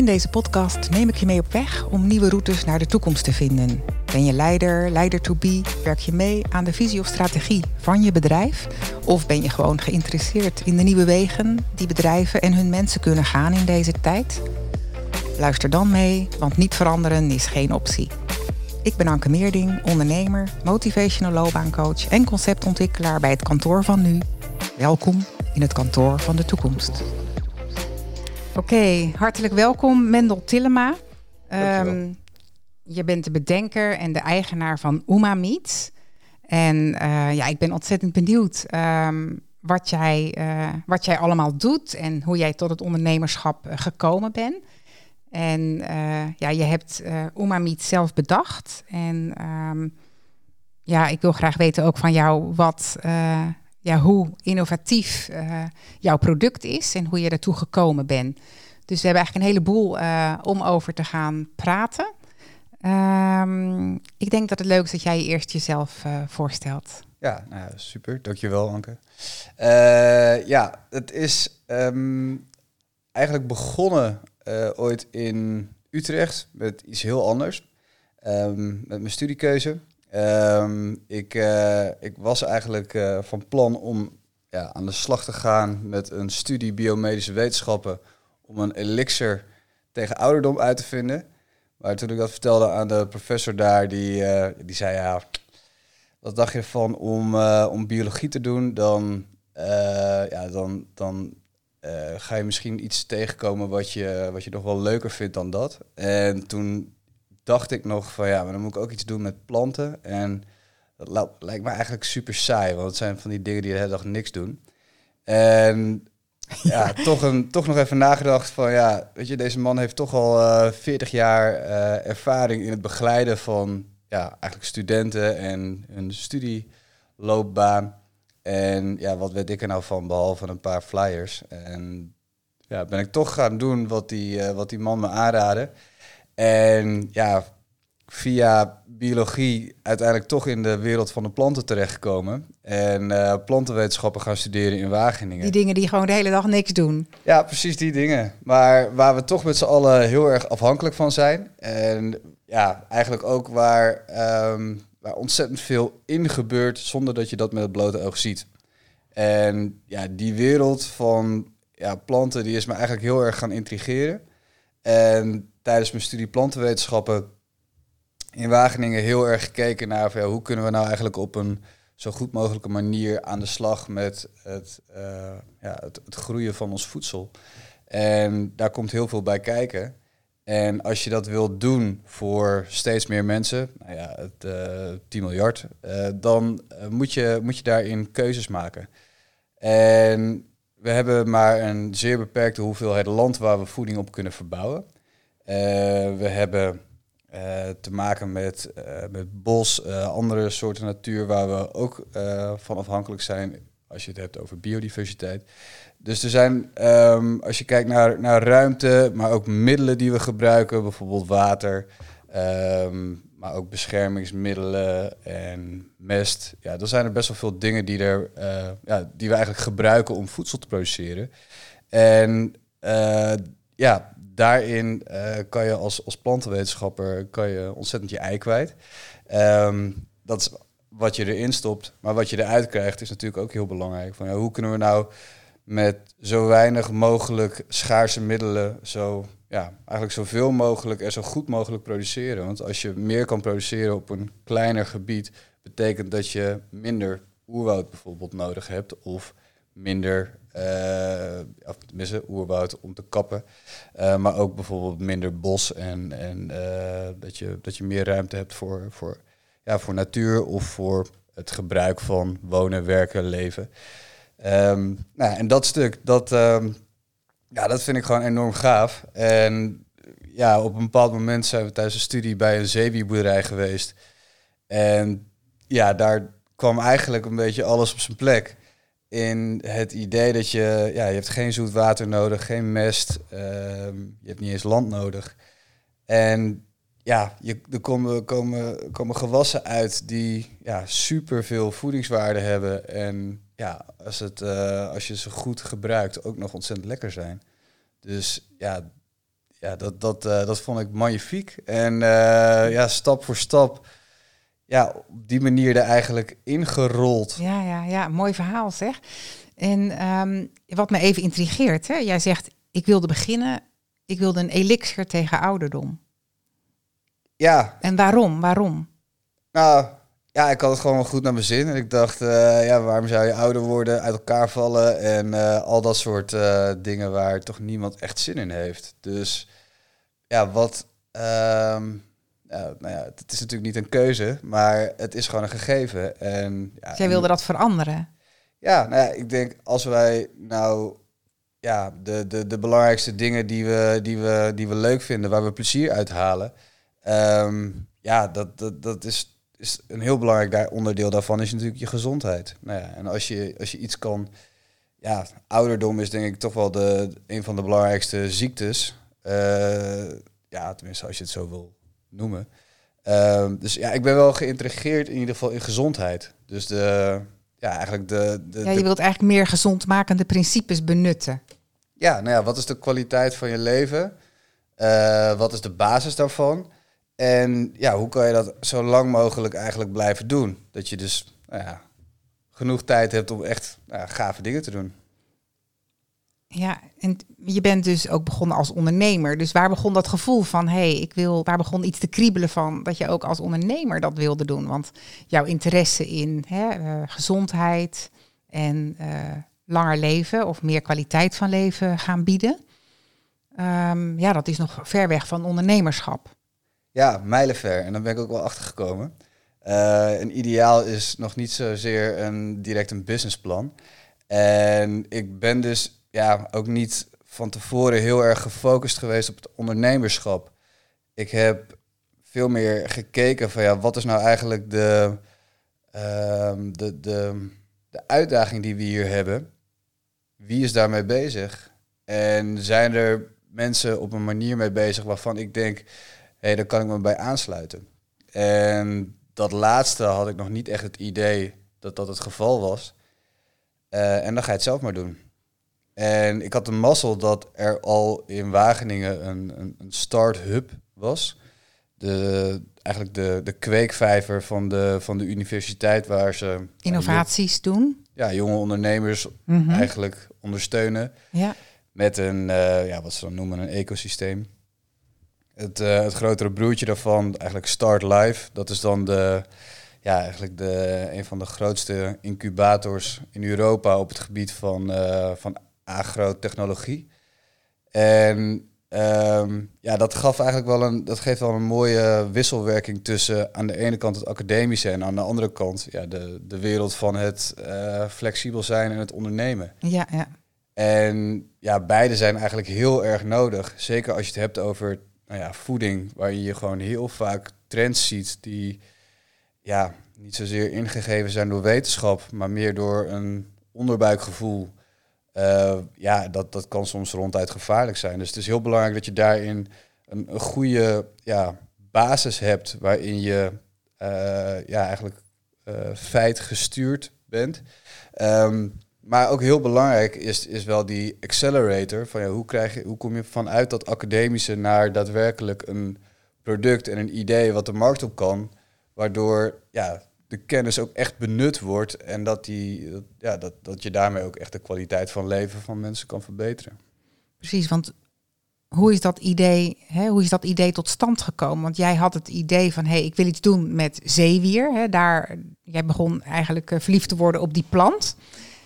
In deze podcast neem ik je mee op weg om nieuwe routes naar de toekomst te vinden. Ben je leider, leider to be? Werk je mee aan de visie of strategie van je bedrijf? Of ben je gewoon geïnteresseerd in de nieuwe wegen die bedrijven en hun mensen kunnen gaan in deze tijd? Luister dan mee, want niet veranderen is geen optie. Ik ben Anke Meerding, ondernemer, motivational loopbaancoach en conceptontwikkelaar bij het kantoor van nu. Welkom in het kantoor van de toekomst. Oké, hartelijk welkom Mendel Tillema. Um, je bent de bedenker en de eigenaar van Uma. En uh, ja, ik ben ontzettend benieuwd um, wat, jij, uh, wat jij allemaal doet en hoe jij tot het ondernemerschap uh, gekomen bent. En ja, je hebt Uma Meets zelf bedacht. En um, ja, ik wil graag weten ook van jou wat, ja, hoe innovatief uh, jouw product is en hoe je daartoe gekomen bent. Dus we hebben eigenlijk een heleboel uh, om over te gaan praten. Um, ik denk dat het leuk is dat jij eerst jezelf uh, voorstelt. Ja, nou super. Dankjewel, Anke. ja, het is um, eigenlijk begonnen ooit in Utrecht met iets heel anders. Um, met mijn studiekeuze. Um, ik, uh, ik was eigenlijk uh, van plan om ja, aan de slag te gaan met een studie biomedische wetenschappen om een elixir tegen ouderdom uit te vinden. Maar toen ik dat vertelde aan de professor daar, die, uh, die zei ja, wat dacht je van om, om biologie te doen? Dan, ja, dan, dan ga je misschien iets tegenkomen wat je, wat je nog wel leuker vindt dan dat. En toen dacht ik nog van ja, maar dan moet ik ook iets doen met planten. En dat lijkt me eigenlijk super saai, want het zijn van die dingen die de hele dag niks doen. En ja, toch, een, toch nog even nagedacht van ja, weet je, deze man heeft toch al uh, eh, 40 jaar uh, ervaring in het begeleiden van ja, eigenlijk studenten en hun studieloopbaan. En ja, wat weet ik er nou van, behalve een paar flyers. En ja, ben ik toch gaan doen wat die, uh, wat die man me aanraadde. En ja, via biologie uiteindelijk toch in de wereld van de planten terechtgekomen. En uh, plantenwetenschappen gaan studeren in Wageningen. Die dingen die gewoon de hele dag niks doen. Ja, precies die dingen. Maar waar we toch met z'n allen heel erg afhankelijk van zijn. En ja, eigenlijk ook waar, um, waar ontzettend veel in gebeurt zonder dat je dat met het blote oog ziet. En ja, die wereld van ja, planten die is me eigenlijk heel erg gaan intrigeren. En tijdens mijn studie plantenwetenschappen in Wageningen heel erg gekeken naar hoe kunnen we nou eigenlijk op een zo goed mogelijke manier aan de slag met het, uh, ja, het, het, groeien van ons voedsel. En daar komt heel veel bij kijken. En als je dat wilt doen voor steeds meer mensen, nou ja, het, uh, eh, 10 miljard, uh, dan moet, je, moet je daarin keuzes maken. En we hebben maar een zeer beperkte hoeveelheid land waar we voeding op kunnen verbouwen. Uh, we hebben uh, te maken met, uh, met bos, andere soorten natuur waar we ook van afhankelijk zijn als je het hebt over biodiversiteit. Dus er zijn, um, als je kijkt naar, naar ruimte, maar ook middelen die we gebruiken, bijvoorbeeld water, um, maar ook beschermingsmiddelen en mest. Ja, er zijn er best wel veel dingen die, er, ja, die we eigenlijk gebruiken om voedsel te produceren. En ja, daarin uh, kan je als, als plantenwetenschapper kan je ontzettend je ei kwijt. Um, dat is wat je erin stopt. Maar wat je eruit krijgt is natuurlijk ook heel belangrijk. Van, hoe kunnen we nou met zo weinig mogelijk schaarse middelen zo, ja, eigenlijk zoveel mogelijk en zo goed mogelijk produceren. Want als je meer kan produceren op een kleiner gebied, betekent dat je minder oerwoud bijvoorbeeld nodig hebt of minder of tenminste oerwoud om te kappen. Uh, maar ook bijvoorbeeld minder bos en, en uh, dat, je, dat je meer ruimte hebt voor, voor, ja, voor natuur of voor het gebruik van wonen, werken, leven. Um, nou, en dat stuk, dat, um, ja, dat vind ik gewoon enorm gaaf. En ja, op een bepaald moment zijn we tijdens de studie bij een zeewierboerderij geweest. En ja, daar kwam eigenlijk een beetje alles op zijn plek in het idee dat je, ja, je hebt geen zoet water nodig, geen mest, uh, je hebt niet eens land nodig. En ja, je, er komen, komen, komen gewassen uit die ja, super veel voedingswaarde hebben. En ja, als, het, uh, als je ze goed gebruikt, ook nog ontzettend lekker zijn. Dus ja, ja, dat, dat, uh, dat vond ik magnifiek. En uh, ja, stap voor stap, ja, op die manier er eigenlijk ingerold. Ja, ja, ja, mooi verhaal zeg. En um, wat me even intrigeert, hè? jij zegt, ik wilde beginnen, ik wilde een elixir tegen ouderdom. Ja. En waarom? Waarom? Nou, ja, ik had het gewoon goed naar mijn zin. En ik dacht, uh, ja, waarom zou je ouder worden, uit elkaar vallen en uh, al dat soort uh, dingen waar toch niemand echt zin in heeft. Dus ja, wat. Um, ja, nou ja, het is natuurlijk niet een keuze, maar het is gewoon een gegeven. En, ja, jij wilde dat veranderen? Ja, nou ja, ik denk als wij nou ja, de, de, de belangrijkste dingen die we, die, we, die we leuk vinden, waar we plezier uit halen. Um, ja, dat, dat, dat is is een heel belangrijk onderdeel daarvan is natuurlijk je gezondheid. Nou ja, en als je, als je iets kan, ja, ouderdom is denk ik toch wel de, een van de belangrijkste ziektes. Uh, ja, tenminste als je het zo wil noemen. Uh, dus ja, ik ben wel geïntrigeerd in ieder geval in gezondheid. Dus de, ja, eigenlijk de, de. Ja, je wilt eigenlijk meer gezondmakende principes benutten. Ja, nou ja, wat is de kwaliteit van je leven? Uh, wat is de basis daarvan? En ja, hoe kan je dat zo lang mogelijk eigenlijk blijven doen? Dat je dus nou ja, genoeg tijd hebt om echt nou ja, gave dingen te doen. Ja, en je bent dus ook begonnen als ondernemer. Dus waar begon dat gevoel van, hé, hey, ik wil, waar begon iets te kriebelen van dat je ook als ondernemer dat wilde doen? Want jouw interesse in hè, uh, gezondheid en uh, langer leven of meer kwaliteit van leven gaan bieden, um, ja, dat is nog ver weg van ondernemerschap. Ja, mijlenver. En dan ben ik ook wel achtergekomen. Uh, een ideaal is nog niet zozeer een, direct een businessplan. En ik ben dus ja, ook niet van tevoren heel erg gefocust geweest op het ondernemerschap. Ik heb veel meer gekeken van ja, wat is nou eigenlijk de, uh, de, de, de uitdaging die we hier hebben? Wie is daarmee bezig? En zijn er mensen op een manier mee bezig waarvan ik denk, hey, daar kan ik me bij aansluiten. En dat laatste had ik nog niet echt het idee dat dat het geval was. Uh, en dan ga je het zelf maar doen. En ik had de mazzel dat er al in Wageningen een, een, een start-hub was. De, eigenlijk de, de kweekvijver van de, van de universiteit waar ze... Innovaties doen. Ja, jonge ondernemers mm -hmm. eigenlijk ondersteunen. Ja. Met een, uh, ja, wat ze dan noemen, een ecosysteem. Het, uh, het grotere broertje daarvan, eigenlijk Start Live. Dat is dan de, ja, eigenlijk de, een van de grootste incubators in Europa op het gebied van, uh, van agrotechnologie. En um, ja, dat, gaf eigenlijk wel een, dat geeft wel een mooie wisselwerking tussen aan de ene kant het academische en aan de andere kant ja, de, de wereld van het uh, flexibel zijn en het ondernemen. Ja, ja. En ja, beide zijn eigenlijk heel erg nodig. Zeker als je het hebt over nou ja, voeding, waar je gewoon heel vaak trends ziet die ja, niet zozeer ingegeven zijn door wetenschap, maar meer door een onderbuikgevoel. Uh, ja, dat, dat kan soms ronduit gevaarlijk zijn. Dus het is heel belangrijk dat je daarin een, goede ja, basis hebt waarin je uh, ja, eigenlijk uh, feit gestuurd bent. Um, maar ook heel belangrijk is, is wel die accelerator. Van ja, hoe, krijg je, hoe kom je vanuit dat academische naar daadwerkelijk een product en een idee wat de markt op kan. Waardoor ja, de kennis ook echt benut wordt. En dat, die, ja, dat, dat je daarmee ook echt de kwaliteit van leven van mensen kan verbeteren. Precies, want hoe is dat idee, hè, hoe is dat idee tot stand gekomen? Want jij had het idee van, hé, hey, ik wil iets doen met zeewier. Hè, daar, jij begon eigenlijk uh, verliefd te worden op die plant.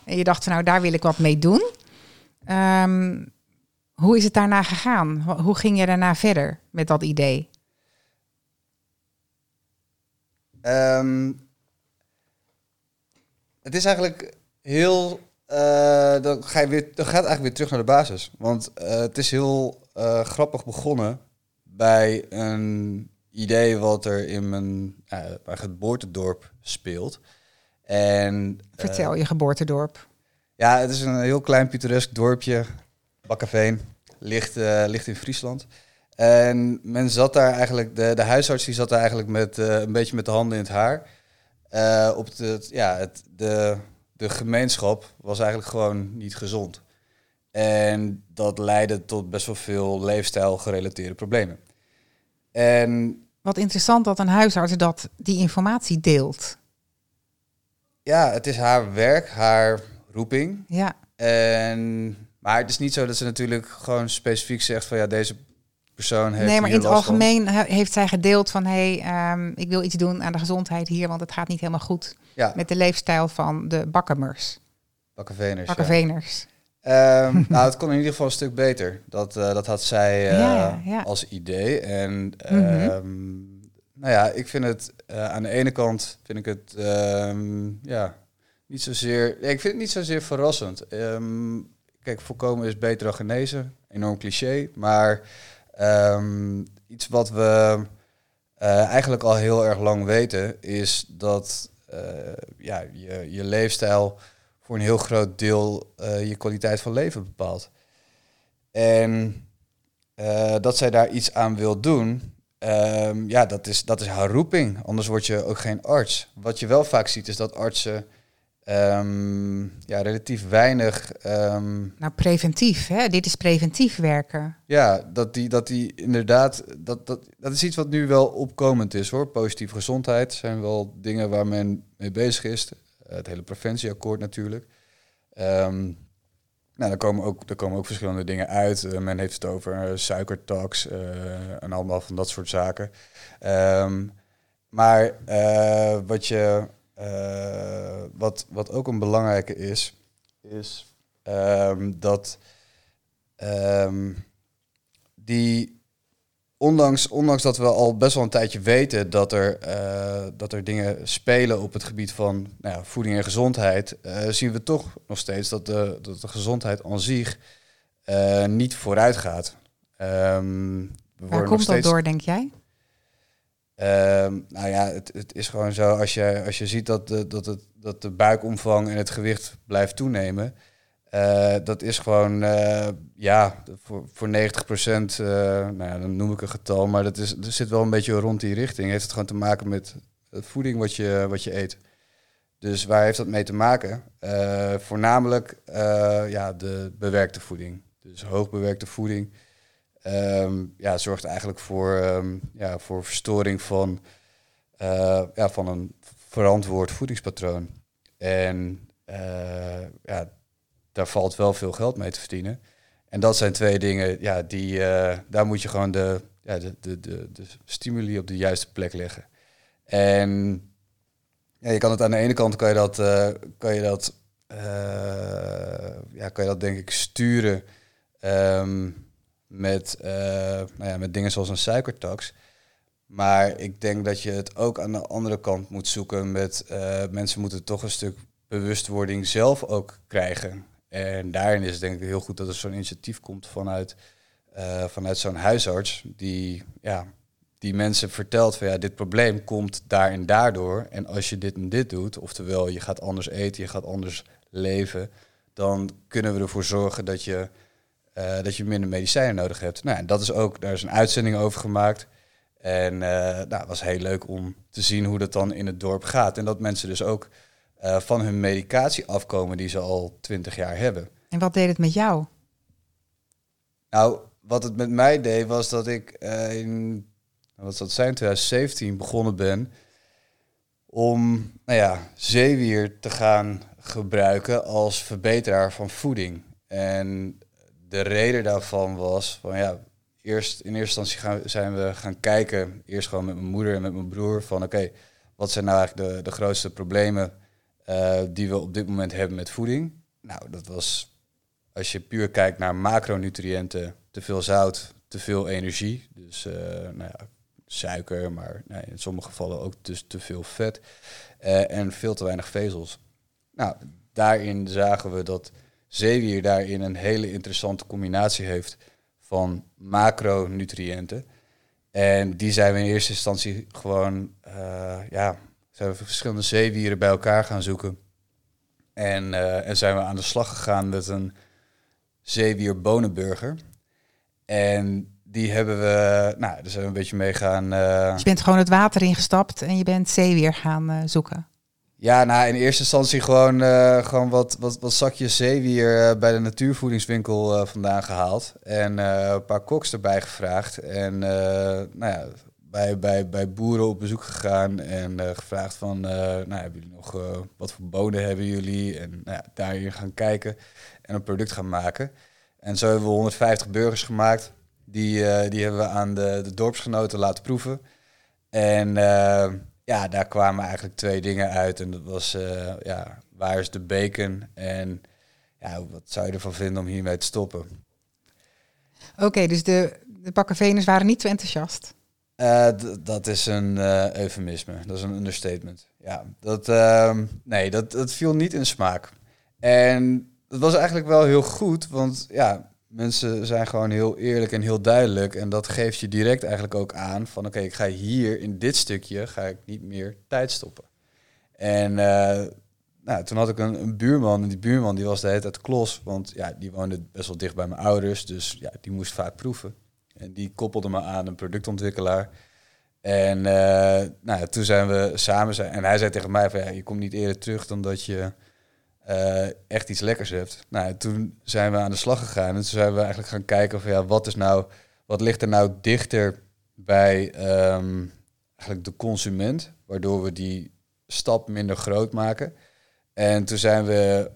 En je dacht van nou, daar wil ik wat mee doen. Um, hoe is het daarna gegaan? Hoe ging je daarna verder met dat idee? Um, het is eigenlijk heel. Uh, dan, ga je weer, dan gaat het eigenlijk weer terug naar de basis. Want uh, het is heel uh, grappig begonnen bij een idee wat er in mijn, mijn geboortedorp speelt. En, Vertel je geboortedorp. Ja, het is een heel klein pittoresk dorpje, Bakkeveen, ligt, ligt in Friesland. En men zat daar eigenlijk, de, de huisarts die zat daar eigenlijk met een beetje met de handen in het haar. Op het, ja, het, de, de gemeenschap was eigenlijk gewoon niet gezond. En dat leidde tot best wel veel leefstijl gerelateerde problemen. En Wat interessant dat een huisarts dat die informatie deelt. ja, het is haar werk, haar roeping. Ja, En, maar het is niet zo dat ze natuurlijk gewoon specifiek zegt van ja, deze persoon heeft nee, maar in het van. algemeen he- heeft zij gedeeld van hé, hey, ik wil iets doen aan de gezondheid hier, want het gaat niet helemaal goed Ja, met de leefstijl van de bakkermers, bakkenveners. ja. bakkerveners. Ehm, nou, het kon in ieder geval een stuk beter. Dat, eh, dat had zij eh, Ja, als idee. En Mhm. ehm, nou ja, ik vind het eh, aan de ene kant vind ik het ehm, ja, niet zozeer. ik vind het niet zozeer verrassend. Ehm, kijk, voorkomen is beter dan genezen. Enorm cliché. Maar ehm, iets wat we eh, eigenlijk al heel erg lang weten, is dat eh, ja, je, je leefstijl voor een heel groot deel eh, je kwaliteit van leven bepaalt. En dat zij daar iets aan wil doen, ehm, ja, dat is, dat is haar roeping. Anders word je ook geen arts. Wat je wel vaak ziet, is dat artsen ehm, ja, relatief weinig. ehm, Nou, preventief, hè? dit is preventief werken. ja, dat die, dat die inderdaad, dat, dat, dat is iets wat nu wel opkomend is hoor. Positieve gezondheid zijn wel dingen waar men mee bezig is. Het hele preventieakkoord natuurlijk. Ehm, nou, daar komen, ook, daar komen ook verschillende dingen uit. Eh, men heeft het over eh, suikertax eh, en allemaal van dat soort zaken. Ehm, maar wat, je, eh, wat, wat ook een belangrijke is, is ehm, dat ehm, die, ondanks, ondanks dat we al best wel een tijdje weten dat er, eh, dat er dingen spelen op het gebied van nou ja, voeding en gezondheid, eh, zien we toch nog steeds dat de, dat de gezondheid aan zich niet vooruit gaat. Ehm, Waar komt dat door, denk jij? Ehm, nou ja, het, het is gewoon zo, als je, als je ziet dat de, dat, het, dat de buikomvang en het gewicht blijft toenemen, eh, dat is gewoon, eh, ja, voor, voor 90 procent, eh, nou ja, dan noem ik een getal, maar dat is, er zit wel een beetje rond die richting. Heeft het gewoon te maken met voeding wat je, wat je eet. Dus waar heeft dat mee te maken? Voornamelijk ja, de bewerkte voeding. Dus hoogbewerkte voeding ehm, ja, zorgt eigenlijk voor, ehm, ja, voor verstoring van, eh, ja, van een verantwoord voedingspatroon. En eh, ja, daar valt wel veel geld mee te verdienen. En dat zijn twee dingen, ja, die, eh, daar moet je gewoon de, ja, de, de, de, de stimuli op de juiste plek leggen. En ja, je kan het aan de ene kant kan je dat, kan je dat, ja, kan je dat denk ik sturen ehm, met, eh, nou ja, met dingen zoals een suikertax. Maar ik denk dat je het ook aan de andere kant moet zoeken met eh, mensen moeten toch een stuk bewustwording zelf ook krijgen. En daarin is het denk ik heel goed dat er zo'n initiatief komt vanuit, eh, vanuit zo'n huisarts die, ja, die mensen vertelt van ja, dit probleem komt daar en daardoor. En als je dit en dit doet, oftewel je gaat anders eten, je gaat anders leven, dan kunnen we ervoor zorgen dat je, eh, dat je minder medicijnen nodig hebt. Nou, en dat is ook, daar is een uitzending over gemaakt. En eh, nou, het was heel leuk om te zien hoe dat dan in het dorp gaat. En dat mensen dus ook eh, van hun medicatie afkomen die ze al twintig jaar hebben. En wat deed het met jou? Nou, wat het met mij deed was dat ik in, wat zal het zijn, 2017 begonnen ben om, nou ja, zeewier te gaan gebruiken als verbeteraar van voeding. En de reden daarvan was van ja, eerst in eerste instantie gaan, zijn we gaan kijken, eerst gewoon met mijn moeder en met mijn broer, van oké, wat zijn nou eigenlijk de, de grootste problemen eh, die we op dit moment hebben met voeding? Nou, dat was als je puur kijkt naar macronutriënten, te veel zout, te veel energie. Dus eh, nou ja, suiker, maar nou, in sommige gevallen ook dus te veel vet. eh, en veel te weinig vezels. Nou, daarin zagen we dat zeewier daarin een hele interessante combinatie heeft van macronutriënten. En die zijn we in eerste instantie gewoon, eh, ja, zijn we verschillende zeewieren bij elkaar gaan zoeken. En, eh, en zijn we aan de slag gegaan met een zeewier bonenburger. En die hebben we, nou, daar zijn we een beetje mee gaan. eh, je bent gewoon het water ingestapt en je bent zeewier gaan zoeken. Ja, nou in eerste instantie gewoon, uh, gewoon wat, wat, wat zakjes zeewier uh, bij de natuurvoedingswinkel uh, vandaan gehaald. En een paar koks erbij gevraagd. En nou ja, bij, bij, bij boeren op bezoek gegaan en gevraagd van, nou hebben jullie nog, wat voor bonen hebben jullie? En nou ja, daarin gaan kijken en een product gaan maken. En zo hebben we 150 burgers gemaakt. Die, die hebben we aan de, de dorpsgenoten laten proeven. En ja, daar kwamen eigenlijk twee dingen uit. En dat was, uh, ja, waar is de bacon? En ja, wat zou je ervan vinden om hiermee te stoppen? Oké, dus de, de bakkenveners waren niet zo enthousiast? Uh, dat is een uh, eufemisme, dat is een understatement. Ja, dat, ehm, nee, dat, dat viel niet in smaak. En dat was eigenlijk wel heel goed, want ja, mensen zijn gewoon heel eerlijk en heel duidelijk. En dat geeft je direct eigenlijk ook aan van oké, ik ga hier in dit stukje ga ik niet meer tijd stoppen. En uh, nou, toen had ik een, buurman en die buurman die was de hele tijd klos, want ja, die woonde best wel dicht bij mijn ouders, dus ja, die moest vaak proeven. En die koppelde me aan een productontwikkelaar. En uh, nou, toen zijn we samen zijn. En hij zei tegen mij van ja, je komt niet eerder terug dan dat je uh, echt iets lekkers hebt. Nou, toen zijn we aan de slag gegaan en toen zijn we eigenlijk gaan kijken van ja, wat is nou, wat ligt er nou dichter bij um, eigenlijk de consument, waardoor we die stap minder groot maken. En toen zijn we,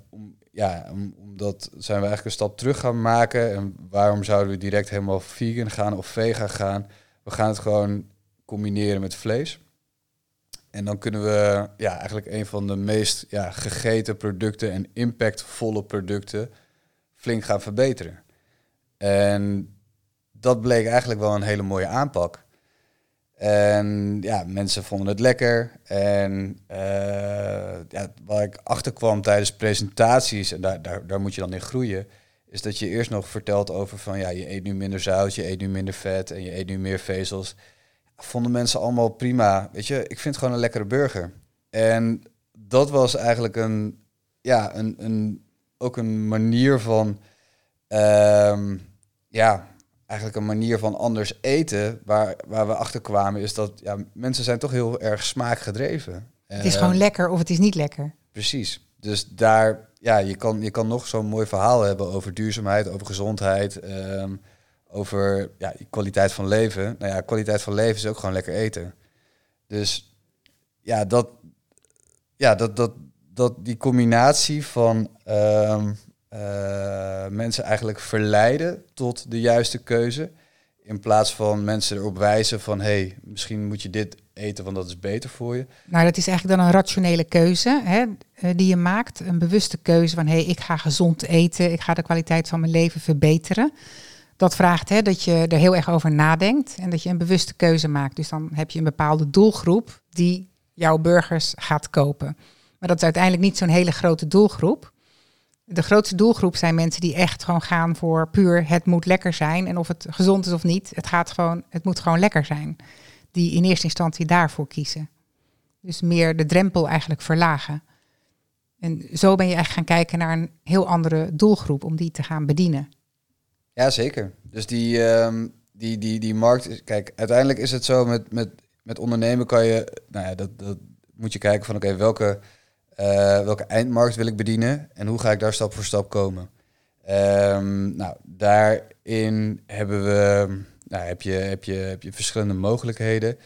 ja, omdat zijn we eigenlijk een stap terug gaan maken. En waarom zouden we direct helemaal vegan gaan of vegan gaan? We gaan het gewoon combineren met vlees. En dan kunnen we ja, eigenlijk een van de meest ja, gegeten producten en impactvolle producten flink gaan verbeteren. En dat bleek eigenlijk wel een hele mooie aanpak. En ja, mensen vonden het lekker. En uh, ja, waar ik achterkwam tijdens presentaties, en daar, daar, daar moet je dan in groeien, is dat je eerst nog vertelt over van ja, je eet nu minder zout, je eet nu minder vet en je eet nu meer vezels vonden mensen allemaal prima. Weet je, ik vind het gewoon een lekkere burger. En dat was eigenlijk een, ja, een, een, ook een manier van, ehm, ja, eigenlijk een manier van anders eten. Waar, waar we achter kwamen is dat ja, mensen zijn toch heel erg smaakgedreven. Het is gewoon lekker of het is niet lekker. Precies. Dus daar, ja, je kan, je kan nog zo'n mooi verhaal hebben over duurzaamheid, over gezondheid. Ehm, over ja, kwaliteit van leven. Nou ja, kwaliteit van leven is ook gewoon lekker eten. Dus ja, dat, ja, dat, dat, dat die combinatie van ehm, eh, mensen eigenlijk verleiden tot de juiste keuze. In plaats van mensen erop wijzen van hé, hey, misschien moet je dit eten, want dat is beter voor je. Nou, dat is eigenlijk dan een rationele keuze hè, eh, die je maakt. Een bewuste keuze van hé, hey, ik ga gezond eten, ik ga de kwaliteit van mijn leven verbeteren dat vraagt hè, dat je er heel erg over nadenkt en dat je een bewuste keuze maakt. Dus dan heb je een bepaalde doelgroep die jouw burgers gaat kopen. Maar dat is uiteindelijk niet zo'n hele grote doelgroep. De grootste doelgroep zijn mensen die echt gewoon gaan voor puur het moet lekker zijn. En of het gezond is of niet, het, gaat gewoon, het moet gewoon lekker zijn. Die in eerste instantie daarvoor kiezen. Dus meer de drempel eigenlijk verlagen. En zo ben je eigenlijk gaan kijken naar een heel andere doelgroep om die te gaan bedienen. Ja, zeker. Dus die, um, die, die, die markt... Kijk, uiteindelijk is het zo met, met, met ondernemen kan je... Nou ja, dat, dat moet je kijken van oké, welke, uh, welke eindmarkt wil ik bedienen en hoe ga ik daar stap voor stap komen. Um, nou, daarin hebben we, nou, heb, je, heb, je, heb je verschillende mogelijkheden.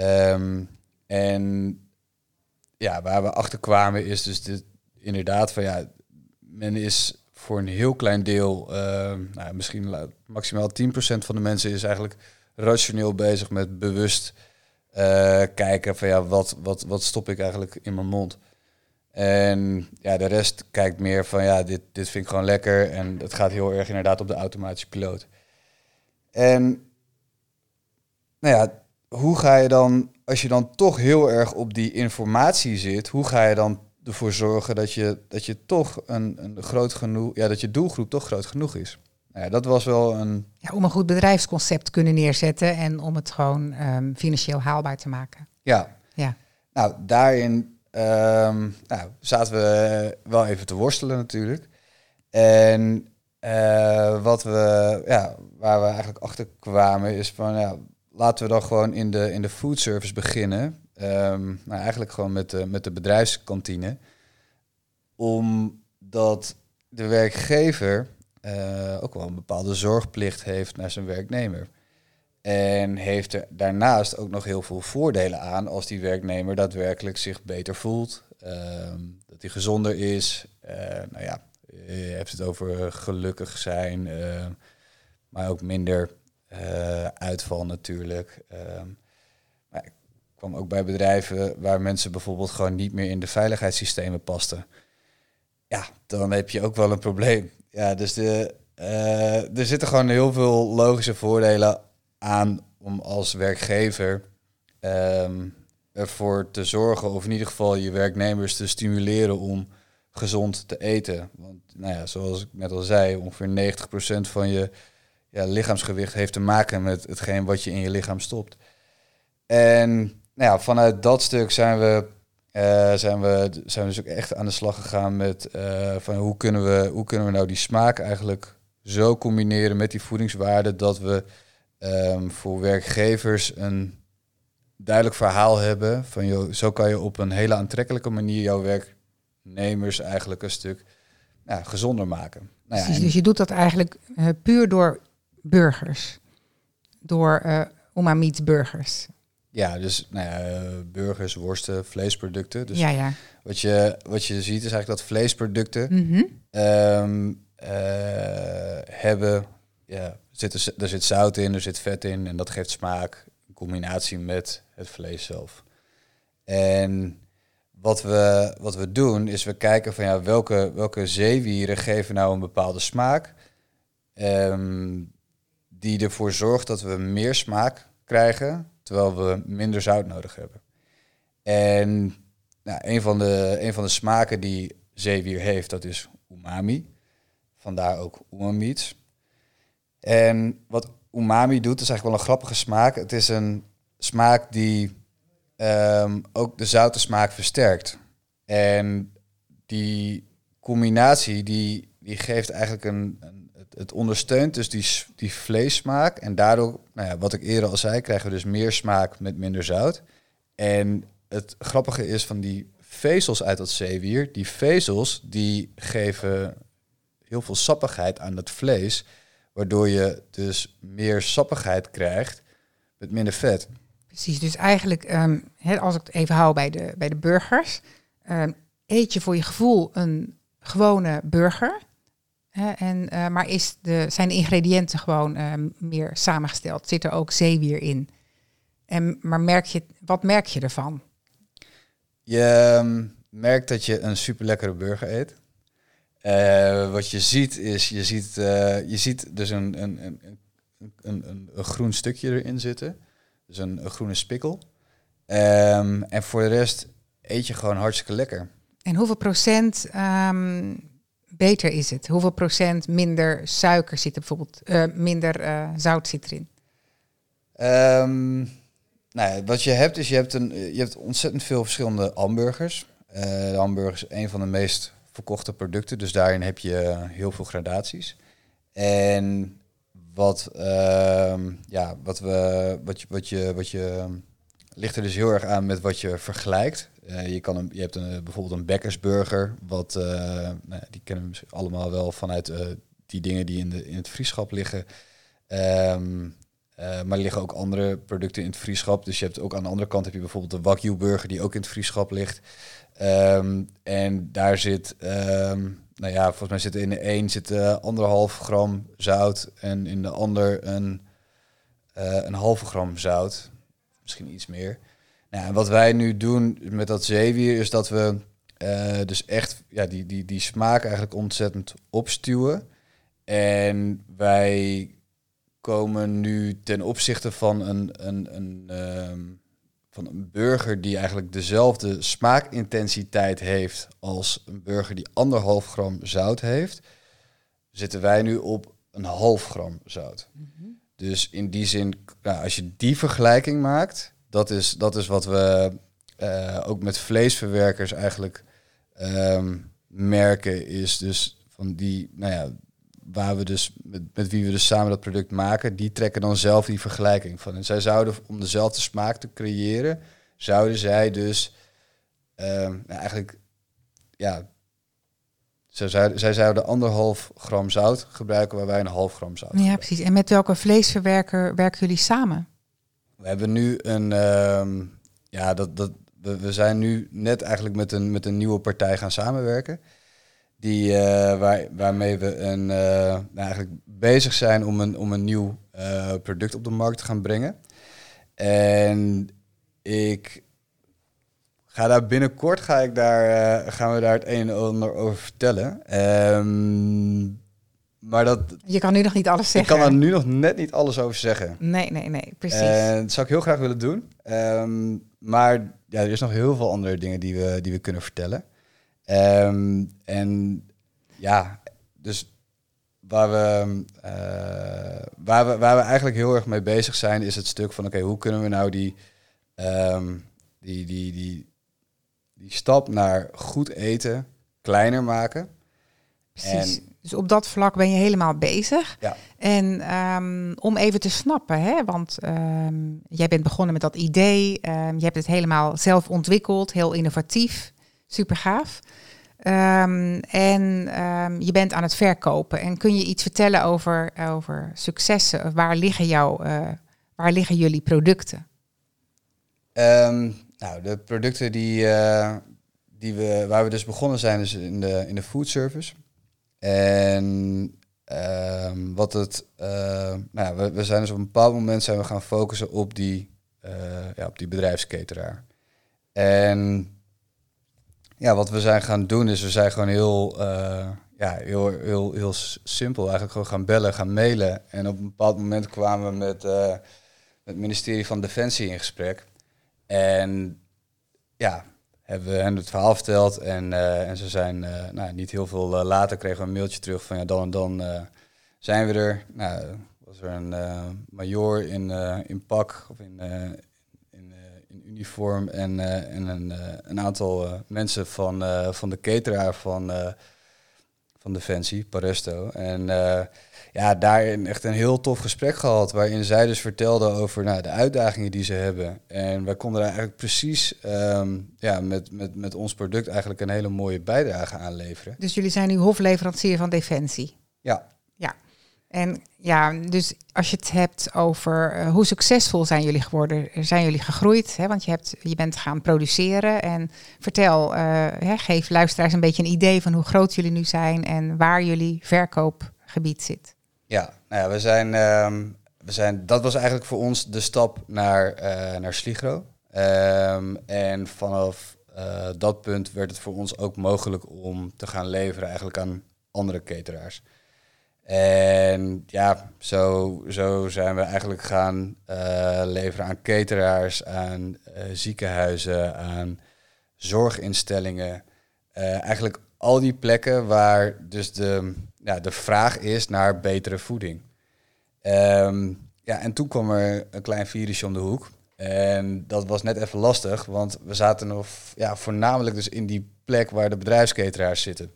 Um, en ja, waar we achter kwamen is dus dit, inderdaad van ja, men is voor een heel klein deel, uh, nou, misschien maximaal 10% van de mensen is eigenlijk rationeel bezig met bewust uh, kijken van ja, wat, wat, wat stop ik eigenlijk in mijn mond. En ja, de rest kijkt meer van ja, dit, dit vind ik gewoon lekker. En het gaat heel erg inderdaad op de automatische piloot. En nou ja, hoe ga je dan, als je dan toch heel erg op die informatie zit, hoe ga je dan ervoor zorgen dat je, dat je toch een, een groot genoeg, ja, dat je doelgroep toch groot genoeg is. Nou ja, dat was wel een. Ja, om een goed bedrijfsconcept te kunnen neerzetten en om het gewoon um, financieel haalbaar te maken. Ja. ja. Nou, daarin um, nou, zaten we wel even te worstelen natuurlijk. En uh, wat we, ja, waar we eigenlijk achter kwamen is van, ja, laten we dan gewoon in de, in de food service beginnen. Ehm, nou, eigenlijk gewoon met de, met de bedrijfskantine. Omdat de werkgever uh, ook wel een bepaalde zorgplicht heeft naar zijn werknemer. En heeft er daarnaast ook nog heel veel voordelen aan als die werknemer daadwerkelijk zich beter voelt, ehm, dat hij gezonder is. Uh, nou ja, je hebt het over gelukkig zijn, uh, maar ook minder uitval natuurlijk. Ehm, kwam ook bij bedrijven waar mensen bijvoorbeeld gewoon niet meer in de veiligheidssystemen pasten. Ja, dan heb je ook wel een probleem. Ja, dus de, uh, er zitten gewoon heel veel logische voordelen aan om als werkgever um, ervoor te zorgen, of in ieder geval je werknemers te stimuleren om gezond te eten. Want nou ja, zoals ik net al zei, ongeveer 90% van je ja, lichaamsgewicht heeft te maken met hetgeen wat je in je lichaam stopt. En nou ja, vanuit dat stuk zijn we, uh, zijn we, zijn we dus ook echt aan de slag gegaan met uh, van hoe kunnen, we, hoe kunnen we nou die smaak eigenlijk zo combineren met die voedingswaarden dat we um, voor werkgevers een duidelijk verhaal hebben van joh, zo kan je op een hele aantrekkelijke manier jouw werknemers eigenlijk een stuk gezonder maken. Nou ja, Precies, dus je doet dat eigenlijk uh, puur door burgers. Door uh, Oma Meets burgers. Ja, dus nou ja, burgers, worsten, vleesproducten. Dus ja, ja. Wat, je, wat je ziet is eigenlijk dat vleesproducten mm -hmm. um, uh, hebben... Ja, zit, er zit zout in, er zit vet in en dat geeft smaak. In combinatie met het vlees zelf. En wat we, wat we doen is we kijken van ja, welke, welke zeewieren geven nou een bepaalde smaak. Um, die ervoor zorgt dat we meer smaak krijgen, terwijl we minder zout nodig hebben. En nou, een, van de, een van de smaken die zeewier heeft, dat is umami. Vandaar ook umami's. En wat umami doet, is eigenlijk wel een grappige smaak. Het is een smaak die um, ook de zoute smaak versterkt. En die combinatie die, die geeft eigenlijk een, een het, ondersteunt dus die, die vleessmaak. En daardoor, nou ja, wat ik eerder al zei, krijgen we dus meer smaak met minder zout. En het grappige is van die vezels uit dat zeewier, die vezels die geven heel veel sappigheid aan het vlees, waardoor je dus meer sappigheid krijgt met minder vet. Precies, dus eigenlijk, um, als ik het even hou bij de, bij de burgers, um, eet je voor je gevoel een gewone burger. Hè, en, uh, maar is de, zijn de ingrediënten gewoon uh, meer samengesteld? Zit er ook zeewier in? En, maar merk je, wat merk je ervan? Je um, merkt dat je een super lekkere burger eet. Uh, wat je ziet is, je ziet, je ziet dus een, een, een, een, een, groen stukje erin zitten. Dus een, een groene spikkel. Um, en voor de rest eet je gewoon hartstikke lekker. En hoeveel procent um, beter is het? Hoeveel procent minder suiker zit er bijvoorbeeld, uh, minder uh, zout zit erin? Um, nou wat je hebt is, je hebt, een, je hebt ontzettend veel verschillende hamburgers. Uh, de hamburger is een van de meest verkochte producten, dus daarin heb je heel veel gradaties. En wat, uh, ja, wat, we, wat, je, wat, je, wat je ligt er dus heel erg aan met wat je vergelijkt. Uh, je, kan je hebt een, bijvoorbeeld een bekkersburger, wat, uh, nou, die kennen we allemaal wel vanuit die dingen die in, de, in het vrieschap liggen. Um, maar er liggen ook andere producten in het vrieschap. Dus je hebt ook aan de andere kant heb je bijvoorbeeld de Wagyu burger die ook in het vrieschap ligt. Um, en daar zit, um, nou ja, volgens mij zit in de een zit anderhalf gram zout en in de ander een, een halve gram zout misschien iets meer. Nou, wat wij nu doen met dat zeewier is dat we uh, dus echt ja, die, die, die smaak eigenlijk ontzettend opstuwen. En wij komen nu ten opzichte van een, een, een, uh, van een burger die eigenlijk dezelfde smaakintensiteit heeft als een burger die anderhalf gram zout heeft, zitten wij nu op een half gram zout. Mm -hmm. Dus in die zin, nou, als je die vergelijking maakt, dat is, dat is wat we uh, ook met vleesverwerkers eigenlijk um, merken, is dus van die, nou ja, waar we dus met, met wie we dus samen dat product maken, die trekken dan zelf die vergelijking van. En zij zouden om dezelfde smaak te creëren, zouden zij dus ehm, nou, eigenlijk, ja, zij, zouden- zij zouden anderhalf gram zout gebruiken waar wij een half gram zout Ja, gebruiken. precies. En met welke vleesverwerker werken jullie samen? We hebben nu een, ehm, ja, dat, dat, we, we zijn nu net eigenlijk met een, met een nieuwe partij gaan samenwerken. Die, eh, waar, waarmee we een, eh, nou, eigenlijk bezig zijn om een, om een nieuw eh, product op de markt te gaan brengen. En ik ga daar binnenkort ga ik daar, gaan we daar het een en ander over vertellen. Ehm, maar dat, Je kan nu nog niet alles ik zeggen. kan er nu nog net niet alles over zeggen. Nee, nee, nee, precies. En dat zou ik heel graag willen doen. Ehm, maar ja, er is nog heel veel andere dingen die we, die we kunnen vertellen. Ehm, en ja, dus waar we, eh, waar, we, waar we eigenlijk heel erg mee bezig zijn, is het stuk van oké, hoe kunnen we nou die, ehm, die, die, die, die stap naar goed eten kleiner maken. Precies. en- Dus op dat vlak ben je helemaal bezig. Ja. En ehm, om even te snappen, hè, want ehm, jij bent begonnen met dat idee. ehm, je hebt het helemaal zelf ontwikkeld, heel innovatief, super gaaf. En je bent aan het verkopen. En kun je iets vertellen over, over successen? Waar liggen, jouw, eh, waar liggen jullie producten? Nou, de producten die, eh, die we, waar we dus begonnen zijn, is in de, in de food service. En ehm, wat het, eh, nou, ja, we, we zijn dus op een bepaald moment zijn we gaan focussen op die, eh, ja, op die bedrijfsketeraar. En ja, wat we zijn gaan doen is we zijn gewoon heel, eh, ja, heel, heel, heel simpel eigenlijk gewoon gaan bellen, gaan mailen. En op een bepaald moment kwamen we met, met het ministerie van Defensie in gesprek. En ja, hebben we hen het verhaal verteld. En, eh, en ze zijn eh, nou, niet heel veel eh, later kregen we een mailtje terug van ja, dan en dan zijn we er. Nou, was er een major in, in pak of in, in, in uniform en, en een, een aantal mensen van, van de cateraar van, van Defensie, Paresto. En ja, daarin echt een heel tof gesprek gehad. Waarin zij dus vertelde over nou, de uitdagingen die ze hebben. En wij konden daar eigenlijk precies ehm, ja, met, met, met ons product eigenlijk een hele mooie bijdrage aan leveren. Dus jullie zijn nu hofleverancier van Defensie. Ja, En ja, dus als je het hebt over eh, hoe succesvol zijn jullie geworden, zijn jullie gegroeid? Hè? Want je, hebt, je bent gaan produceren. En vertel, eh, hè, geef luisteraars een beetje een idee van hoe groot jullie nu zijn en waar jullie verkoopgebied zit. Ja, nou ja we zijn, ehm, we zijn, dat was eigenlijk voor ons de stap naar, eh naar Sligro. Ehm, en vanaf eh, dat punt werd het voor ons ook mogelijk om te gaan leveren eigenlijk aan andere cateraars. En ja, zo, zo zijn we eigenlijk gaan eh, leveren aan cateraars, aan ziekenhuizen, aan zorginstellingen. Eigenlijk al die plekken waar dus de, ja, de vraag is naar betere voeding. Ehm, ja, en toen kwam er een klein virusje om de hoek. En dat was net even lastig, want we zaten nog ja, voornamelijk dus in die plek waar de bedrijfskateraars zitten.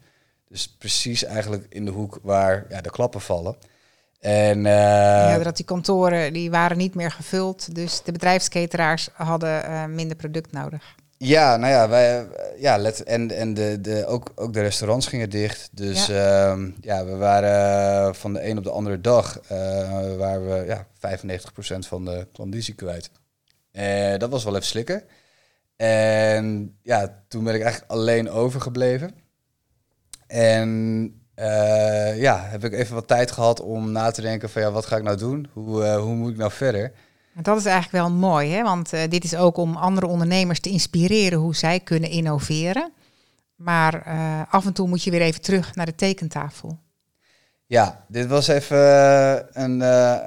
Dus precies eigenlijk in de hoek waar ja, de klappen vallen. En eh, ja, dat die kantoren die waren niet meer gevuld, dus de bedrijfskateraars hadden eh, minder product nodig. Ja, nou ja, wij, ja let, en, en de, de, ook, ook de restaurants gingen dicht. Dus ja, ja we waren eh, van de een op de andere dag waren we ja, 95% van de klandizie kwijt. Eh, dat was wel even slikken. En ja, toen ben ik eigenlijk alleen overgebleven. En ja, heb ik even wat tijd gehad om na te denken van ja, wat ga ik nou doen? Hoe, hoe moet ik nou verder? Dat is eigenlijk wel mooi, hè? want eh, dit is ook om andere ondernemers te inspireren hoe zij kunnen innoveren. Maar eh, af en toe moet je weer even terug naar de tekentafel. Ja, dit was even eh, een,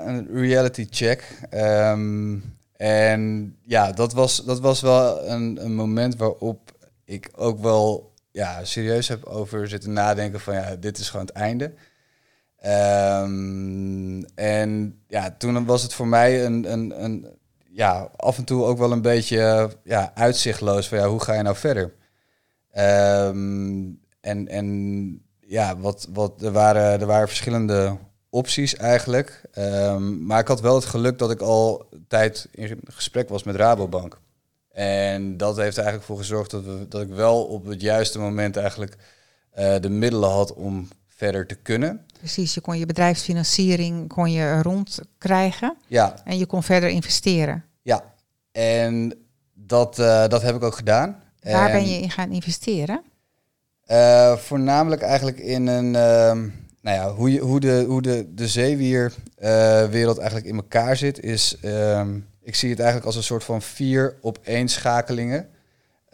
een reality check. Ehm, en ja, dat was, dat was wel een, een moment waarop ik ook wel ja, serieus heb over zitten nadenken van ja, dit is gewoon het einde. Ehm, en ja, toen was het voor mij een, een, een, ja, af en toe ook wel een beetje ja, uitzichtloos van ja, hoe ga je nou verder? Ehm, en, en ja, wat, wat, er, waren, er waren verschillende opties eigenlijk. Ehm, maar ik had wel het geluk dat ik al tijd in gesprek was met Rabobank. En dat heeft eigenlijk voor gezorgd dat, we, dat ik wel op het juiste moment eigenlijk uh, de middelen had om verder te kunnen. Precies, je kon je bedrijfsfinanciering kon je rondkrijgen. Ja. En je kon verder investeren. Ja, en dat, uh, dat heb ik ook gedaan. Waar en, ben je in gaan investeren? Uh, voornamelijk eigenlijk in een, uh, nou ja, hoe, je, hoe de, hoe de, de zeewierwereld eigenlijk in elkaar zit, is, ehm, ik zie het eigenlijk als een soort van vier op één schakelingen.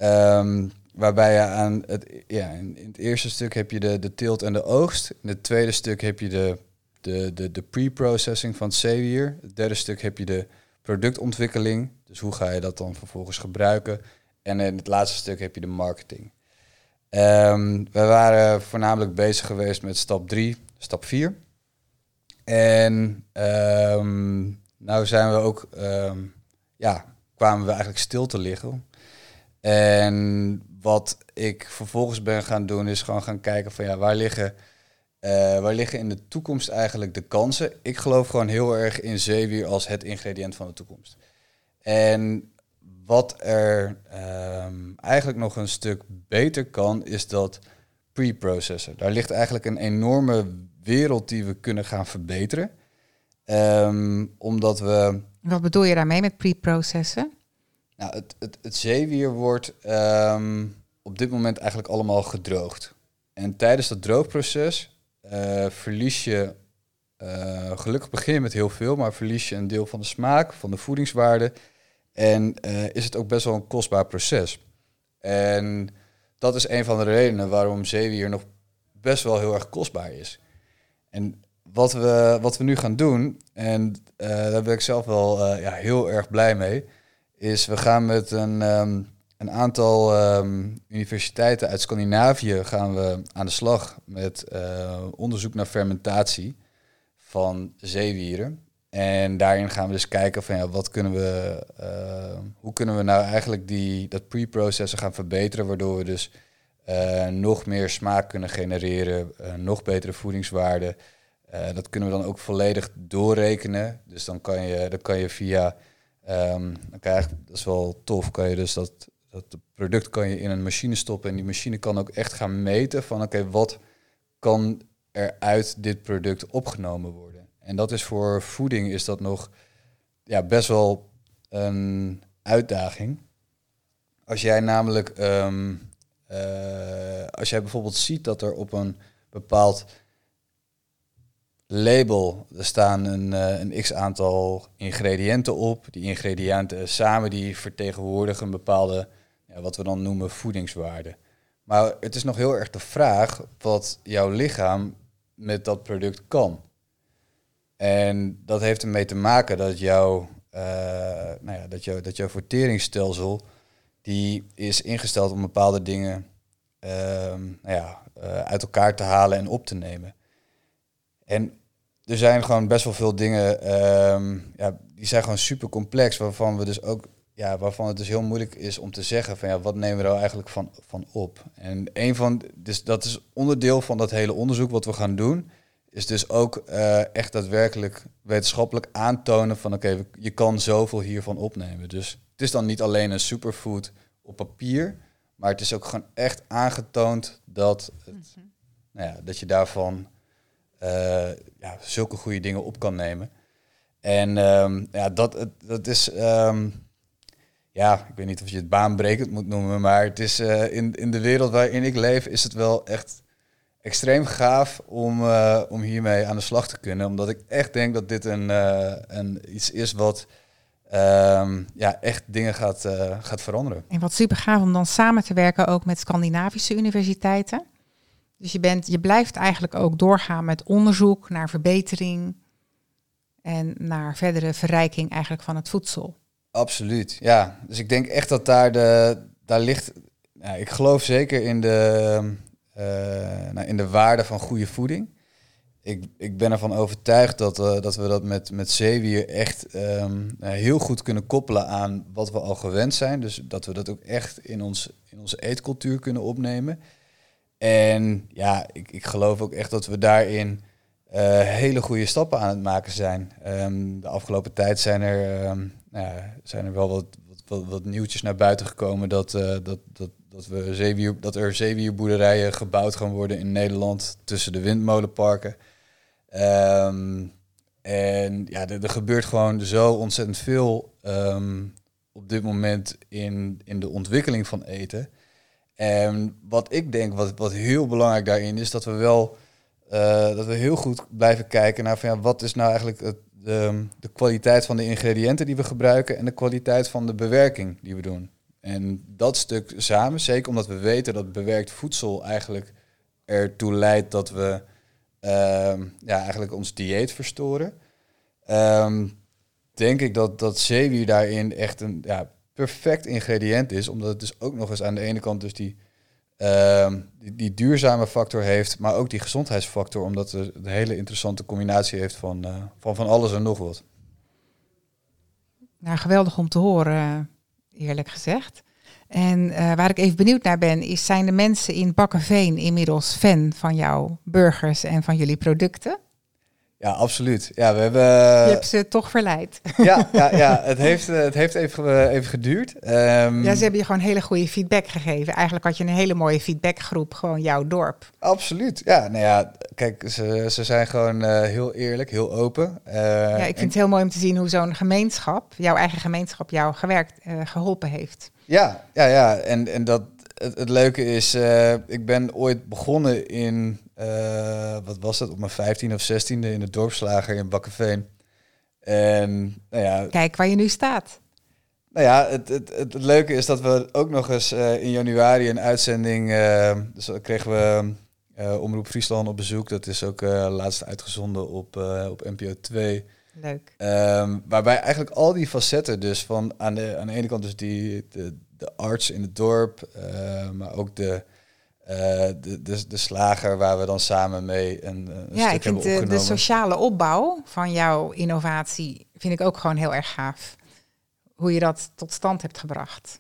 Um, waarbij je aan het, ja, in, het eerste stuk heb je de, de teelt en de oogst. In het tweede stuk heb je de, de, de, de pre-processing van het zeewier. Het derde stuk heb je de productontwikkeling. Dus hoe ga je dat dan vervolgens gebruiken? En in het laatste stuk heb je de marketing. Um, we waren voornamelijk bezig geweest met stap 3, stap 4. En um, nou zijn we ook, um, ja, kwamen we eigenlijk stil te liggen. En wat ik vervolgens ben gaan doen, is gewoon gaan kijken van ja, waar liggen, uh, waar liggen in de toekomst eigenlijk de kansen? Ik geloof gewoon heel erg in zeewier als het ingrediënt van de toekomst. En wat er um, eigenlijk nog een stuk beter kan, is dat pre-processor. Daar ligt eigenlijk een enorme wereld die we kunnen gaan verbeteren. Um, omdat we. Wat bedoel je daarmee met pre-processen? Nou, het, zeewier wordt um, op dit moment eigenlijk allemaal gedroogd. En tijdens dat droogproces uh, verlies je. Uh, gelukkig begin je met heel veel, maar verlies je een deel van de smaak, van de voedingswaarde. En uh, is het ook best wel een kostbaar proces. En dat is een van de redenen waarom zeewier nog best wel heel erg kostbaar is. En wat we, wat we nu gaan doen, en daar ben ik zelf wel ja, heel erg blij mee, is we gaan met een, um, een aantal um, universiteiten uit Scandinavië gaan we aan de slag met uh, onderzoek naar fermentatie van zeewieren. En daarin gaan we dus kijken van ja, wat kunnen we, uh, hoe kunnen we nou eigenlijk die, dat pre-processen gaan verbeteren, waardoor we dus uh, nog meer smaak kunnen genereren, nog betere voedingswaarden. dat kunnen we dan ook volledig doorrekenen. Dus dan kan je, dan kan je via, um, dat is wel tof, kan je dus dat, dat product kan je in een machine stoppen en die machine kan ook echt gaan meten van oké, wat kan er uit dit product opgenomen worden. En dat is voor voeding is dat nog ja, best wel een uitdaging. Als jij namelijk, um, uh, als jij bijvoorbeeld ziet dat er op een bepaald label, er staan een, uh, een x aantal ingrediënten op. Die ingrediënten samen die vertegenwoordigen een bepaalde, ja, wat we dan noemen voedingswaarde. Maar het is nog heel erg de vraag wat jouw lichaam met dat product kan. En dat heeft ermee te maken dat jouw, uh, nou ja, dat, jou, dat jouw verteringsstelsel die is ingesteld om bepaalde dingen uh, nou ja, uh, uit elkaar te halen en op te nemen. En er zijn gewoon best wel veel dingen, um, ja, die zijn gewoon super complex, waarvan we dus ook, ja, waarvan het dus heel moeilijk is om te zeggen van ja, wat nemen we er nou eigenlijk van, van op? En een van, dus dat is onderdeel van dat hele onderzoek wat we gaan doen is dus ook uh, echt daadwerkelijk wetenschappelijk aantonen van oké, okay, je kan zoveel hiervan opnemen. Dus het is dan niet alleen een superfood op papier, maar het is ook gewoon echt aangetoond dat, het, mm -hmm. nou ja, dat je daarvan ja, zulke goede dingen op kan nemen. En um, ja, dat, dat is, um, ja, ik weet niet of je het baanbrekend moet noemen, maar het is uh, in, in de wereld waarin ik leef, is het wel echt extreem gaaf om, uh, om hiermee aan de slag te kunnen. Omdat ik echt denk dat dit een, een iets is wat um, ja, echt dingen gaat, gaat veranderen. En wat super gaaf om dan samen te werken ook met Scandinavische universiteiten. Dus je, bent, je blijft eigenlijk ook doorgaan met onderzoek naar verbetering en naar verdere verrijking eigenlijk van het voedsel. Absoluut, ja. Dus ik denk echt dat daar, de, daar ligt... Ja, ik geloof zeker in de, uh, nou, in de waarde van goede voeding. Ik, ik ben ervan overtuigd dat, uh, dat we dat met, met zeewier echt um, heel goed kunnen koppelen aan wat we al gewend zijn. Dus dat we dat ook echt in, ons, in onze eetcultuur kunnen opnemen. En ja, ik, ik geloof ook echt dat we daarin uh, hele goede stappen aan het maken zijn. Um, de afgelopen tijd zijn er, um, nou zijn er wel wat, wat, wat, nieuwtjes naar buiten gekomen dat, dat, dat, dat, we zeewier, dat er zeewierboerderijen gebouwd gaan worden in Nederland tussen de windmolenparken. Um, en ja, er, er, gebeurt gewoon zo ontzettend veel ehm, op dit moment in, in de ontwikkeling van eten. En wat ik denk, wat, wat heel belangrijk daarin is, dat we wel uh, dat we heel goed blijven kijken naar van ja, wat is nou eigenlijk het, de, de kwaliteit van de ingrediënten die we gebruiken en de kwaliteit van de bewerking die we doen. En dat stuk samen, zeker omdat we weten dat bewerkt voedsel eigenlijk ertoe leidt dat we Ehm, ja, eigenlijk ons dieet verstoren. Um, denk ik dat, dat zeewier daarin echt een ja, perfect ingrediënt is. Omdat het dus ook nog eens aan de ene kant dus die, ehm, die, die, duurzame factor heeft, maar ook die gezondheidsfactor. Omdat het een hele interessante combinatie heeft van, uh, van, van alles en nog wat. Nou, geweldig om te horen, eerlijk gezegd. En uh, waar ik even benieuwd naar ben, is zijn de mensen in Bakkenveen inmiddels fan van jouw burgers en van jullie producten? Ja, absoluut. Ja, we hebben... Je hebt ze toch verleid. Ja, ja, ja. het heeft, eh, het heeft even, uh, even geduurd. Um, ja, ze hebben je gewoon hele goede feedback gegeven. Eigenlijk had je een hele mooie feedbackgroep, gewoon jouw dorp. Absoluut. Ja, nou ja, kijk, ze, ze zijn gewoon uh, heel eerlijk, heel open. ja, ik vind en... het heel mooi om te zien hoe zo'n gemeenschap, jouw eigen gemeenschap, jou gewerkt, geholpen heeft. Ja, ja, ja. En, en dat, het, het leuke is, uh, ik ben ooit begonnen in, uh, wat was het, op mijn 15 of 16e in de dorpslager in Bakkenveen. En, nou ja, Kijk waar je nu staat. Nou ja, het, het, het, leuke is dat we ook nog eens uh, in januari een uitzending, dus kregen we Omroep Friesland op bezoek. Dat is ook laatst uitgezonden op, op NPO 2. Leuk. Um, waarbij eigenlijk al die facetten, dus van aan de, aan de ene kant dus die, de, de arts in het dorp, uh, maar ook de, uh, de, de, de, slager waar we dan samen mee een, een ja, ik vind de, de, sociale opbouw van jouw innovatie vind ik ook gewoon heel erg gaaf. Hoe je dat tot stand hebt gebracht.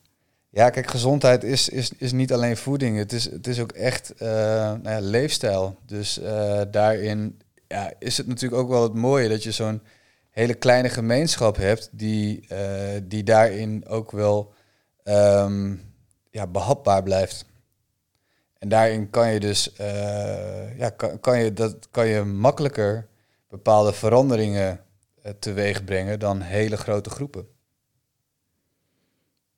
Ja, kijk, gezondheid is, is, is niet alleen voeding. Het is, het is ook echt uh, nou ja, leefstijl. Dus daarin ja, is het natuurlijk ook wel het mooie dat je zo'n hele kleine gemeenschap hebt die, die daarin ook wel um, ja, behapbaar blijft. En daarin kan je dus uh, ja, kan, je, dat, kan je makkelijker bepaalde veranderingen uh, teweeg brengen dan hele grote groepen.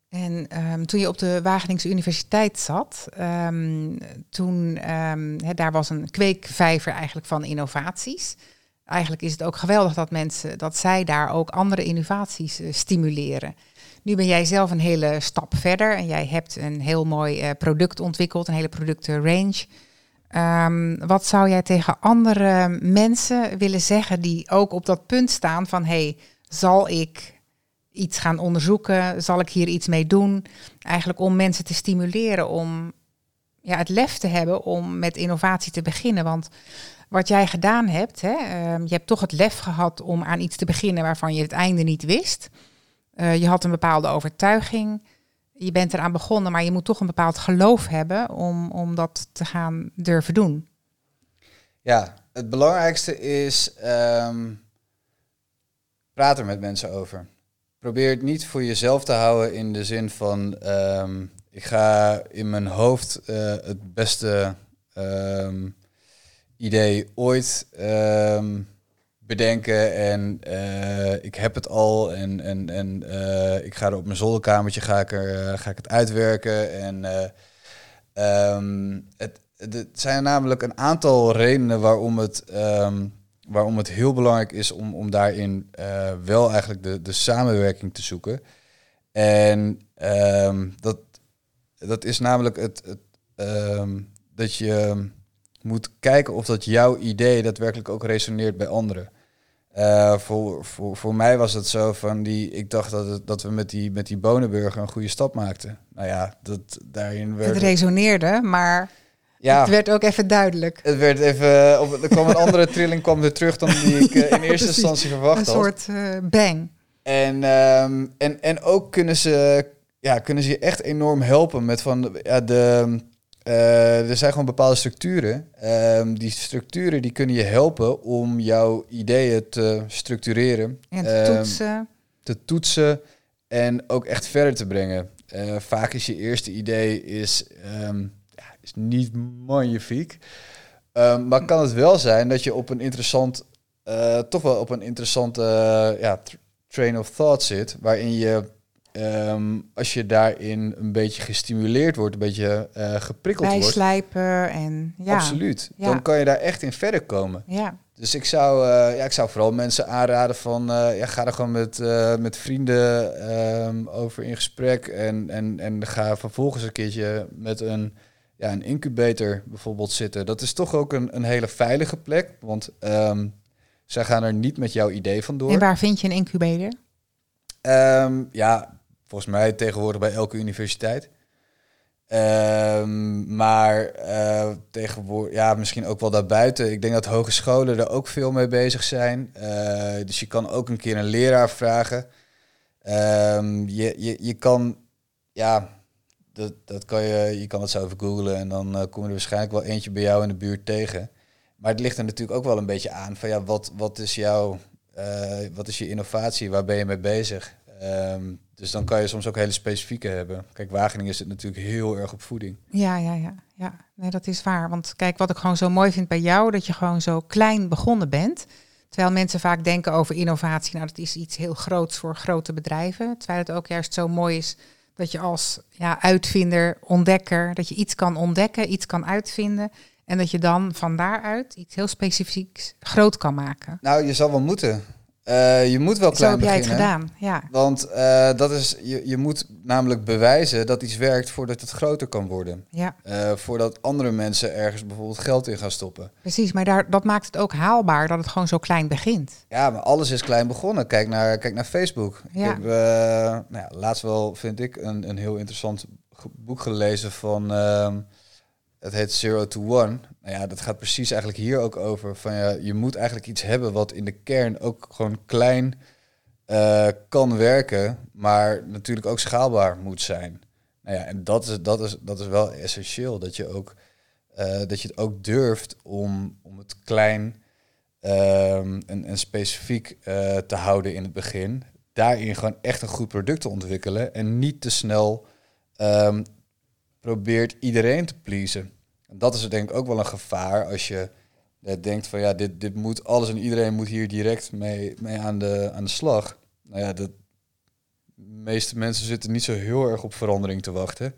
En um, toen je op de Wageningse Universiteit zat, um, toen daar was een kweekvijver eigenlijk van innovaties eigenlijk is het ook geweldig dat mensen, dat zij daar ook andere innovaties uh, stimuleren. Nu ben jij zelf een hele stap verder en jij hebt een heel mooi uh, product ontwikkeld, een hele productenrange. Um, wat zou jij tegen andere mensen willen zeggen die ook op dat punt staan van hey, zal ik iets gaan onderzoeken? Zal ik hier iets mee doen? Eigenlijk om mensen te stimuleren om ja, het lef te hebben om met innovatie te beginnen. Want wat jij gedaan hebt. Hè, uh, je hebt toch het lef gehad om aan iets te beginnen waarvan je het einde niet wist. Uh, je had een bepaalde overtuiging. Je bent eraan begonnen, maar je moet toch een bepaald geloof hebben om, om dat te gaan durven doen. Ja, het belangrijkste is um, praat er met mensen over. Probeer het niet voor jezelf te houden in de zin van um, ik ga in mijn hoofd uh, het beste um, idee ooit ehm, bedenken en uh, ik heb het al en, en, en uh, ik ga er op mijn zolderkamertje ga ik er, uh, ga ik het uitwerken. En um, het, het zijn namelijk een aantal redenen waarom het, um, waarom het heel belangrijk is om, om daarin wel eigenlijk de, de samenwerking te zoeken. En dat, dat is namelijk het, het dat je moet kijken of dat jouw idee daadwerkelijk ook resoneert bij anderen. Uh, voor, voor, voor mij was het zo van die. Ik dacht dat, het, dat we met die, met die bonenburger een goede stap maakten. Nou ja, dat daarin werd. Het resoneerde, maar ja, het werd ook even duidelijk. Het werd even. Op, er kwam een andere trilling kwam er terug dan die ik uh, in eerste instantie verwacht had. Een soort uh, bang. En, um, en, en ook kunnen ze, ja, kunnen ze je echt enorm helpen met van ja, de uh, er zijn gewoon bepaalde structuren. Uh, die structuren die kunnen je helpen om jouw ideeën te structureren. En te ehm, toetsen. Te toetsen. en ook echt verder te brengen. Uh, vaak is je eerste idee is, um, ja, is niet magnifiek. Um, maar kan het wel zijn dat je op een interessant, uh, toch wel op een interessante ja, train of thought zit, waarin je um, als je daarin een beetje gestimuleerd wordt, een beetje uh, geprikkeld Bijslijpen wordt. en ja. Absoluut. Ja. Dan kan je daar echt in verder komen. Ja. Dus ik zou, uh, ja, ik zou vooral mensen aanraden van uh, ja, ga er gewoon met, met vrienden um, over in gesprek. En, en, en ga vervolgens een keertje met een, ja, een incubator bijvoorbeeld zitten. Dat is toch ook een, een hele veilige plek. Want um, zij gaan er niet met jouw idee vandoor. En waar vind je een incubator? Um, ja, volgens mij tegenwoordig bij elke universiteit. Um, maar uh, tegenwoordig, ja, misschien ook wel daarbuiten. Ik denk dat hogescholen er ook veel mee bezig zijn. Uh, dus je kan ook een keer een leraar vragen. Um, je, je, je kan, ja, dat, dat kan je, je kan het zo even googlen en dan uh, kom je er waarschijnlijk wel eentje bij jou in de buurt tegen. Maar het ligt er natuurlijk ook wel een beetje aan van ja, wat, wat is jouw, wat is je innovatie, waar ben je mee bezig? Um, dus dan kan je soms ook hele specifieke hebben. Kijk, Wageningen zit natuurlijk heel erg op voeding. Ja, ja, ja. ja. Nee, dat is waar. Want kijk, wat ik gewoon zo mooi vind bij jou, dat je gewoon zo klein begonnen bent. Terwijl mensen vaak denken over innovatie, nou dat is iets heel groots voor grote bedrijven. Terwijl het ook juist zo mooi is dat je als ja, uitvinder, ontdekker, dat je iets kan ontdekken, iets kan uitvinden. En dat je dan van daaruit iets heel specifieks groot kan maken. Nou, je zal wel moeten. Uh, je moet wel klein Zo heb jij beginnen. het gedaan, ja. Want uh, dat is, je, je moet namelijk bewijzen dat iets werkt voordat het groter kan worden. Ja. Uh, voordat andere mensen ergens bijvoorbeeld geld in gaan stoppen. Precies, maar daar, dat maakt het ook haalbaar dat het gewoon zo klein begint. Ja, maar alles is klein begonnen. Kijk naar, kijk naar Facebook. Ja. Ik heb nou ja, laatst wel, vind ik, een, een heel interessant boek gelezen van... Ehm, het heet Zero to One. Nou ja, dat gaat precies eigenlijk hier ook over. Van ja, je moet eigenlijk iets hebben wat in de kern ook gewoon klein uh, kan werken, maar natuurlijk ook schaalbaar moet zijn. Nou ja, en dat is, dat is, dat is wel essentieel. Dat je, ook, uh, dat je het ook durft om, om het klein um, en, en specifiek uh, te houden in het begin. Daarin gewoon echt een goed product te ontwikkelen en niet te snel um, probeert iedereen te pleasen. Dat is denk ik ook wel een gevaar als je denkt van ja, dit, dit moet alles en iedereen moet hier direct mee, mee aan, de, aan de slag. Nou ja, de meeste mensen zitten niet zo heel erg op verandering te wachten.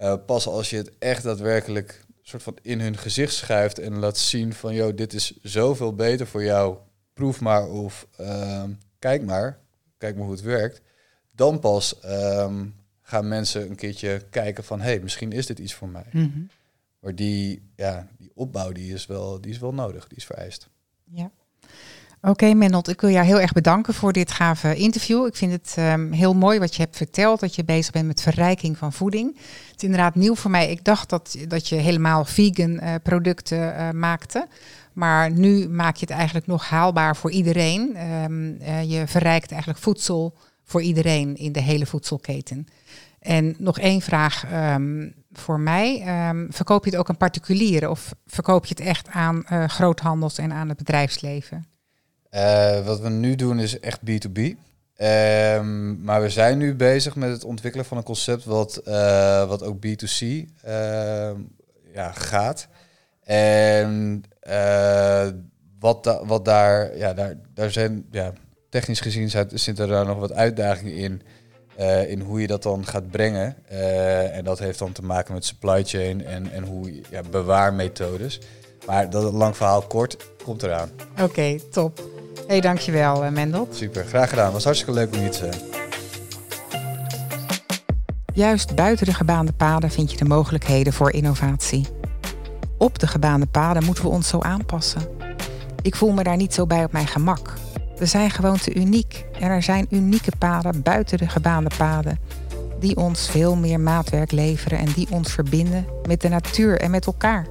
Uh, pas als je het echt daadwerkelijk soort van in hun gezicht schuift en laat zien van joh, dit is zoveel beter voor jou, proef maar of uh, kijk maar, kijk maar hoe het werkt. Dan pas um, gaan mensen een keertje kijken van hé, hey, misschien is dit iets voor mij. Mm. Maar die, ja, die opbouw die is, wel, die is wel nodig, die is vereist. Ja. Oké, okay, ik wil jou heel erg bedanken voor dit gave interview. Ik vind het um, heel mooi wat je hebt verteld, dat je bezig bent met verrijking van voeding. Het is inderdaad nieuw voor mij. Ik dacht dat, dat je helemaal vegan uh, producten uh, maakte. Maar nu maak je het eigenlijk nog haalbaar voor iedereen. Um, uh, je verrijkt eigenlijk voedsel voor iedereen in de hele voedselketen. En nog één vraag um, voor mij. Um, verkoop je het ook aan particulieren of verkoop je het echt aan uh, groothandels en aan het bedrijfsleven? Uh, wat we nu doen is echt B2B. Um, maar we zijn nu bezig met het ontwikkelen van een concept wat, uh, wat ook B2C ja, gaat. En wat, wat daar, ja, daar, daar zijn, ja, technisch gezien zitten er daar nog wat uitdagingen in. Uh, in hoe je dat dan gaat brengen. Uh, en dat heeft dan te maken met supply chain en, en hoe ja, bewaarmethodes. Maar dat lang verhaal kort komt eraan. Oké, okay, top. hey, dankjewel uh, Mendel. Super, graag gedaan. Was hartstikke leuk om hier te zijn. Juist buiten de gebaande paden vind je de mogelijkheden voor innovatie. Op de gebaande paden moeten we ons zo aanpassen. Ik voel me daar niet zo bij op mijn gemak. We zijn gewoon te uniek en er zijn unieke paden buiten de gebaande paden die ons veel meer maatwerk leveren en die ons verbinden met de natuur en met elkaar.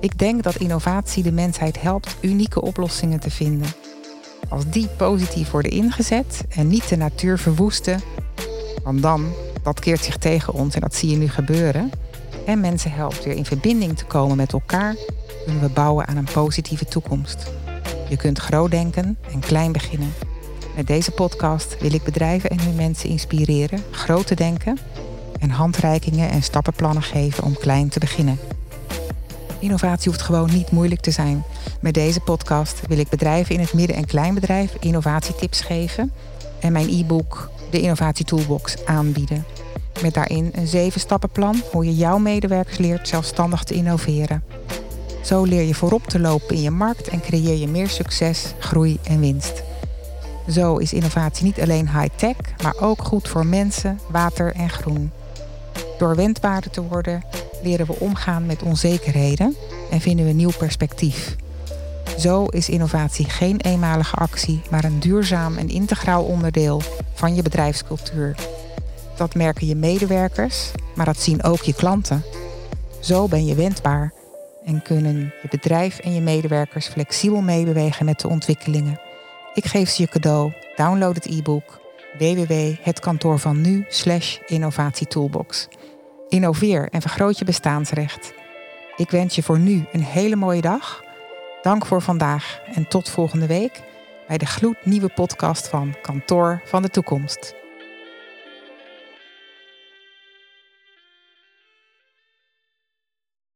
Ik denk dat innovatie de mensheid helpt unieke oplossingen te vinden. Als die positief worden ingezet en niet de natuur verwoesten, want dan, dat keert zich tegen ons en dat zie je nu gebeuren, en mensen helpt weer in verbinding te komen met elkaar, kunnen we bouwen aan een positieve toekomst. Je kunt groot denken en klein beginnen. Met deze podcast wil ik bedrijven en hun mensen inspireren groot te denken en handreikingen en stappenplannen geven om klein te beginnen. Innovatie hoeft gewoon niet moeilijk te zijn. Met deze podcast wil ik bedrijven in het midden- en kleinbedrijf innovatietips geven en mijn e-book, de Innovatie Toolbox, aanbieden. Met daarin een zeven stappenplan hoe je jouw medewerkers leert zelfstandig te innoveren. Zo leer je voorop te lopen in je markt en creëer je meer succes, groei en winst. Zo is innovatie niet alleen high-tech, maar ook goed voor mensen, water en groen. Door wendbaarder te worden, leren we omgaan met onzekerheden en vinden we nieuw perspectief. Zo is innovatie geen eenmalige actie, maar een duurzaam en integraal onderdeel van je bedrijfscultuur. Dat merken je medewerkers, maar dat zien ook je klanten. Zo ben je wendbaar en kunnen je bedrijf en je medewerkers flexibel meebewegen met de ontwikkelingen. Ik geef ze je cadeau. Download het e-book www.hetkantoorvannu innovatietoolbox. Innoveer en vergroot je bestaansrecht. Ik wens je voor nu een hele mooie dag. Dank voor vandaag en tot volgende week bij de gloednieuwe podcast van Kantoor van de Toekomst.